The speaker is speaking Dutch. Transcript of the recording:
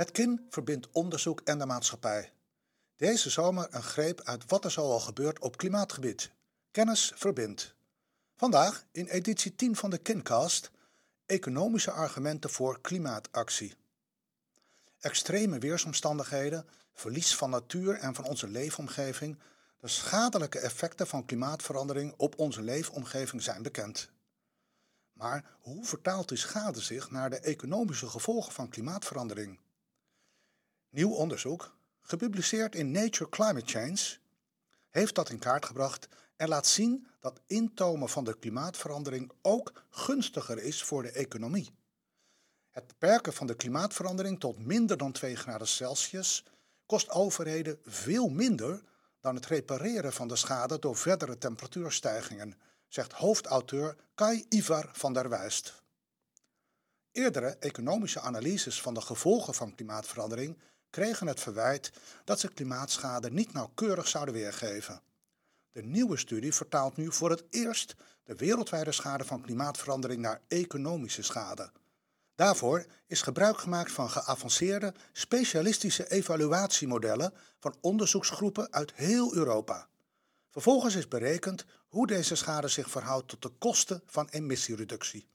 Het KIN verbindt onderzoek en de maatschappij. Deze zomer een greep uit wat er zoal gebeurt op klimaatgebied. Kennis verbindt. Vandaag in editie 10 van de KINcast economische argumenten voor klimaatactie. Extreme weersomstandigheden, verlies van natuur en van onze leefomgeving, de schadelijke effecten van klimaatverandering op onze leefomgeving zijn bekend. Maar hoe vertaalt die schade zich naar de economische gevolgen van klimaatverandering? Nieuw onderzoek, gepubliceerd in Nature Climate Change, heeft dat in kaart gebracht en laat zien dat intomen van de klimaatverandering ook gunstiger is voor de economie. Het beperken van de klimaatverandering tot minder dan 2 graden Celsius kost overheden veel minder dan het repareren van de schade door verdere temperatuurstijgingen, zegt hoofdauteur Kai Ivar van der Wijst. Eerdere economische analyses van de gevolgen van klimaatverandering kregen het verwijt dat ze klimaatschade niet nauwkeurig zouden weergeven. De nieuwe studie vertaalt nu voor het eerst de wereldwijde schade van klimaatverandering naar economische schade. Daarvoor is gebruik gemaakt van geavanceerde, specialistische evaluatiemodellen van onderzoeksgroepen uit heel Europa. Vervolgens is berekend hoe deze schade zich verhoudt tot de kosten van emissiereductie.